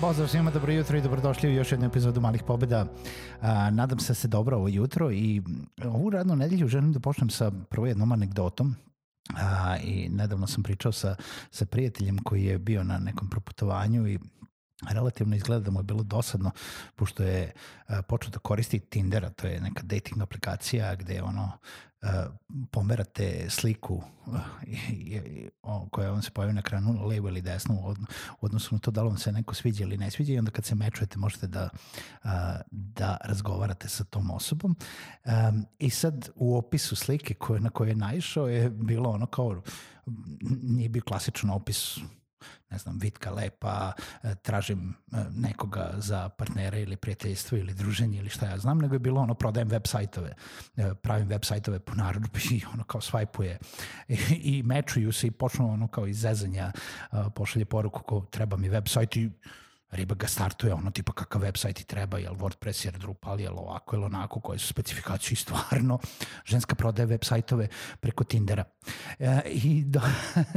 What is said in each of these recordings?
Pozdrav svima, dobro jutro i dobrodošli u još jednu epizodu Malih pobjeda. A, nadam se da ste dobro ovo jutro i ovu radnu nedelju želim da počnem sa prvo jednom anegdotom. A, I nedavno sam pričao sa, sa prijateljem koji je bio na nekom proputovanju i relativno izgleda da mu je bilo dosadno, pošto je počeo da koristi Tindera, to je neka dating aplikacija gde ono pomerate sliku o, koja vam se pojavi na kranu levo ili desno od, u odnosu na to da li vam se neko sviđa ili ne sviđa i onda kad se mečujete možete da, uh, da razgovarate sa tom osobom. I sad u opisu slike koje, na koje je naišao je bilo ono kao, nije bio klasičan opis ne znam, Vitka Lepa, e, tražim e, nekoga za partnera ili prijateljstvo ili druženje ili šta ja znam, nego je bilo ono, prodajem web sajtove, e, pravim web sajtove po narudžbi i ono kao svajpuje. I mečuju se i počnu ono kao iz zezanja pošalje poruku ko treba mi web sajt i riba ga startuje ono tipa kakav website ti treba, jel WordPress, jel Drupal, jel ovako ili onako, koje su specifikacije stvarno ženska prodaje web sajtove preko Tindera. E, I do,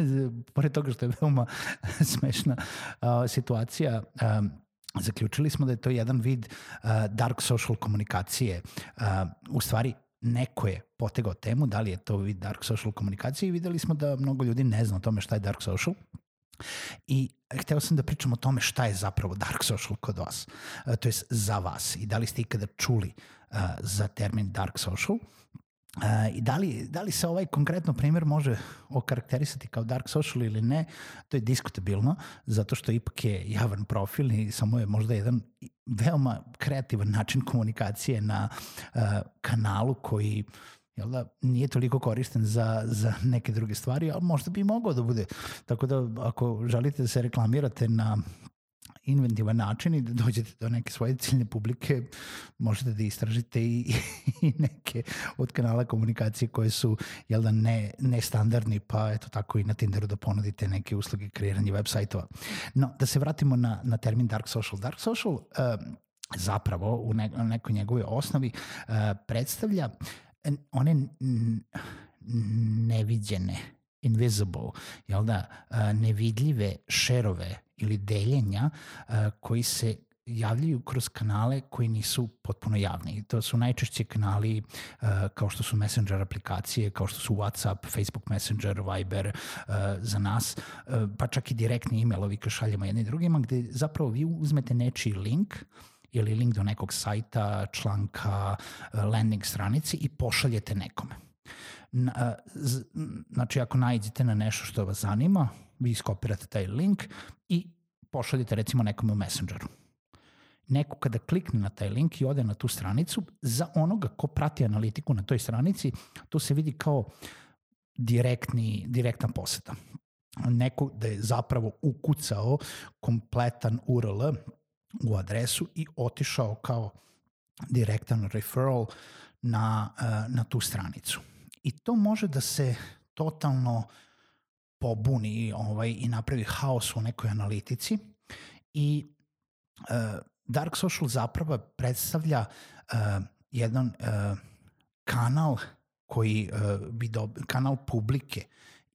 pored toga što je veoma smešna a, situacija, a, zaključili smo da je to jedan vid a, dark social komunikacije. A, u stvari, neko je potegao temu, da li je to vid dark social komunikacije i videli smo da mnogo ljudi ne zna o tome šta je dark social I hteo sam da pričam o tome šta je zapravo dark social kod vas, uh, to je za vas. I da li ste ikada čuli uh, za termin dark social? Uh, I da li, da li se ovaj konkretno primer može okarakterisati kao dark social ili ne, to je diskutabilno, zato što ipak je javan profil i samo je možda jedan veoma kreativan način komunikacije na uh, kanalu koji jel da, nije toliko koristen za, za neke druge stvari, ali možda bi mogao da bude. Tako da ako želite da se reklamirate na inventivan način i da dođete do neke svoje ciljne publike, možete da istražite i, i neke od kanala komunikacije koje su jel da, ne, nestandardni, pa eto tako i na Tinderu da ponudite neke usluge kreiranja web sajtova. No, da se vratimo na, na termin dark social. Dark social uh, zapravo u ne, nekoj njegove osnovi uh, predstavlja one neviđene, invisible, jel da, nevidljive šerove ili deljenja koji se javljaju kroz kanale koji nisu potpuno javni. To su najčešće kanali kao što su Messenger aplikacije, kao što su WhatsApp, Facebook Messenger, Viber za nas, pa čak i direktni e-mailovi koje šaljemo jedni drugima, gde zapravo vi uzmete nečiji link ili link do nekog sajta, članka, e, landing stranici i pošaljete nekome. E, znači, ako najdete na nešto što vas zanima, vi iskopirate taj link i pošaljete recimo nekome u Messengeru. Neko kada klikne na taj link i ode na tu stranicu, za onoga ko prati analitiku na toj stranici, to se vidi kao direktni, direktna poseta. Neko da je zapravo ukucao kompletan URL u adresu i otišao kao direktan referral na, eh, na tu stranicu. I to može da se totalno pobuni ovaj, i napravi haos u nekoj analitici i uh, Dark Social zapravo predstavlja uh, jedan uh, kanal koji uh, vi dobi, kanal publike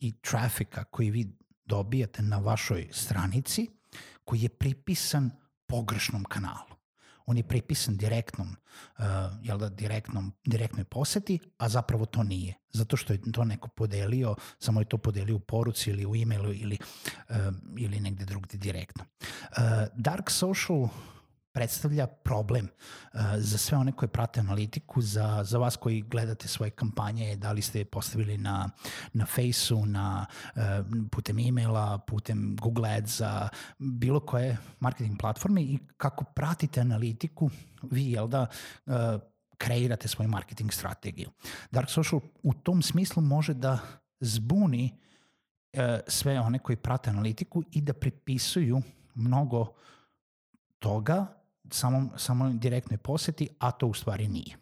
i trafika koji vi dobijate na vašoj stranici koji je pripisan pogrešnom kanalu. On je pripisan direktnom, uh, jel da, direktnom, direktnoj poseti, a zapravo to nije. Zato što je to neko podelio, samo je to podelio u poruci ili u e-mailu ili, uh, ili negde drugde direktno. Uh, dark social predstavlja problem uh, za sve one koje prate analitiku, za, za vas koji gledate svoje kampanje, da li ste postavili na, na Faceu, na, uh, putem e-maila, putem Google Adsa, bilo koje marketing platforme i kako pratite analitiku, vi, jel da, uh, kreirate svoju marketing strategiju. Dark Social u tom smislu može da zbuni uh, sve one koji prate analitiku i da pripisuju mnogo toga samom, samo direktnoj poseti, a to u stvari nije.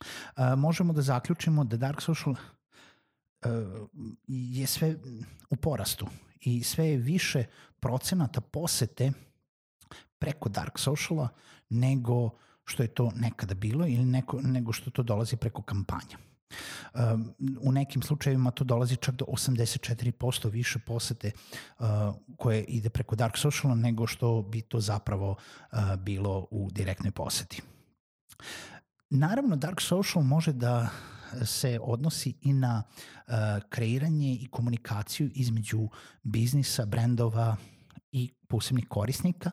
Uh, možemo da zaključimo da Dark Social uh, je sve u porastu i sve je više procenata posete preko Dark Sociala nego što je to nekada bilo ili neko, nego što to dolazi preko kampanja. Um, u nekim slučajevima to dolazi čak do 84% više posete uh, koje ide preko Dark Sociala nego što bi to zapravo uh, bilo u direktnoj poseti. Naravno, Dark Social može da se odnosi i na kreiranje i komunikaciju između biznisa, brendova i posebnih korisnika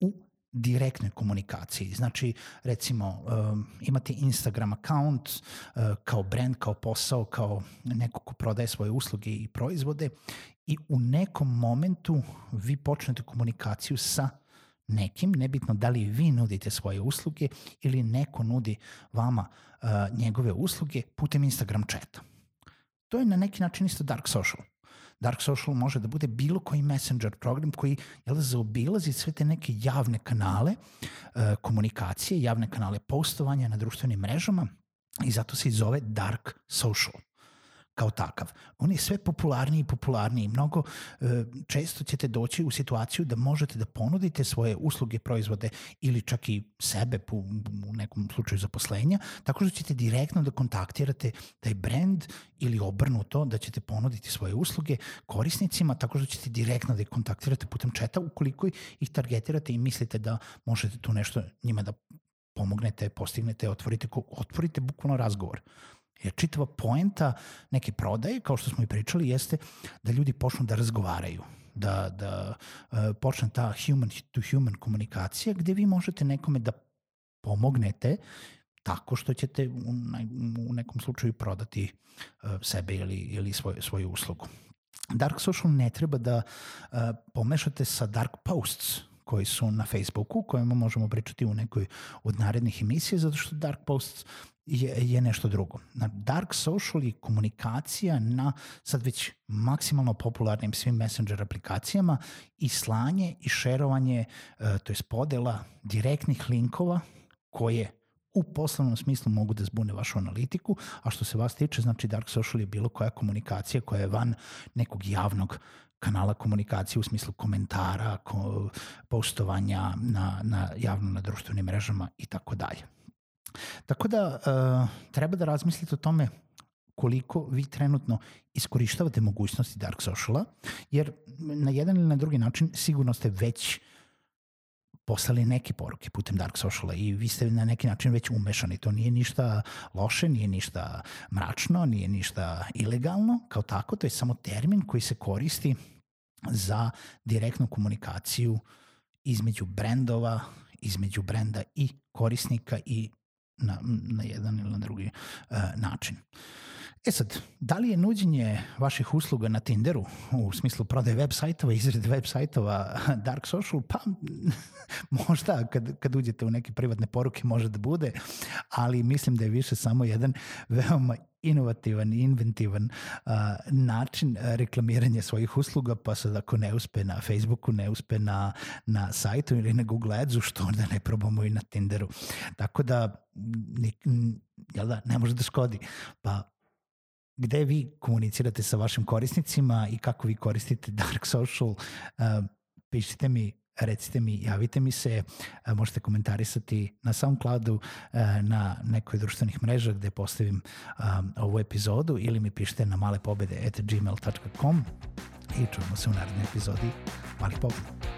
u direktnoj komunikaciji. Znači, recimo, um, imate Instagram account uh, kao brand, kao posao, kao neko ko prodaje svoje usluge i proizvode i u nekom momentu vi počnete komunikaciju sa nekim, nebitno da li vi nudite svoje usluge ili neko nudi vama uh, njegove usluge putem Instagram chata. To je na neki način isto dark social. Dark social može da bude bilo koji messenger program koji jel, zaobilazi sve te neke javne kanale uh, komunikacije, javne kanale postovanja na društvenim mrežama i zato se i zove dark social kao takav. On je sve popularniji i popularniji. Mnogo e, često ćete doći u situaciju da možete da ponudite svoje usluge, proizvode ili čak i sebe u, u nekom slučaju zaposlenja, tako što ćete direktno da kontaktirate taj brand ili obrnuto da ćete ponuditi svoje usluge korisnicima, tako što ćete direktno da ih kontaktirate putem četa ukoliko ih targetirate i mislite da možete tu nešto njima da pomognete, postignete, otvorite, otvorite bukvalno razgovor. Jer čitava poenta neke prodaje, kao što smo i pričali, jeste da ljudi počnu da razgovaraju, da, da uh, počne ta human to human komunikacija gde vi možete nekome da pomognete tako što ćete u, ne, u nekom slučaju prodati uh, sebe ili, ili svoj, svoju uslugu. Dark social ne treba da uh, pomešate sa dark posts koji su na Facebooku, kojima možemo pričati u nekoj od narednih emisija, zato što dark posts je, je nešto drugo. Dark social je komunikacija na sad već maksimalno popularnim svim messenger aplikacijama i slanje i šerovanje, e, to je podela direktnih linkova koje u poslovnom smislu mogu da zbune vašu analitiku, a što se vas tiče, znači dark social je bilo koja komunikacija koja je van nekog javnog kanala komunikacije u smislu komentara, ko, postovanja na, na javno na društvenim mrežama i tako dalje. Tako da uh, treba da razmislite o tome koliko vi trenutno iskorištavate mogućnosti Dark Sociala, jer na jedan ili na drugi način sigurno ste već poslali neke poruke putem Dark Sociala i vi ste na neki način već umešani. To nije ništa loše, nije ništa mračno, nije ništa ilegalno kao tako, to je samo termin koji se koristi za direktnu komunikaciju između brendova, između brenda i korisnika i na, na jedan ili na drugi uh, način. E sad, da li je nuđenje vaših usluga na Tinderu u smislu prodaje web sajtova, izrede web sajtova dark social? Pa možda kad, kad uđete u neke privatne poruke može da bude, ali mislim da je više samo jedan veoma inovativan i inventivan uh, način reklamiranja svojih usluga, pa sad ako ne uspe na Facebooku, ne uspe na, na sajtu ili na Google Adsu, što onda ne probamo i na Tinderu. Tako da, ni, jel da, ne može da škodi. Pa gde vi komunicirate sa vašim korisnicima i kako vi koristite Dark Social, uh, pišite mi recite mi, javite mi se, uh, možete komentarisati na SoundCloudu, uh, na nekoj društvenih mreža gde postavim ovu epizodu ili mi pišite na malepobede at gmail.com i čujemo se u narednoj epizodi Malih pobeda.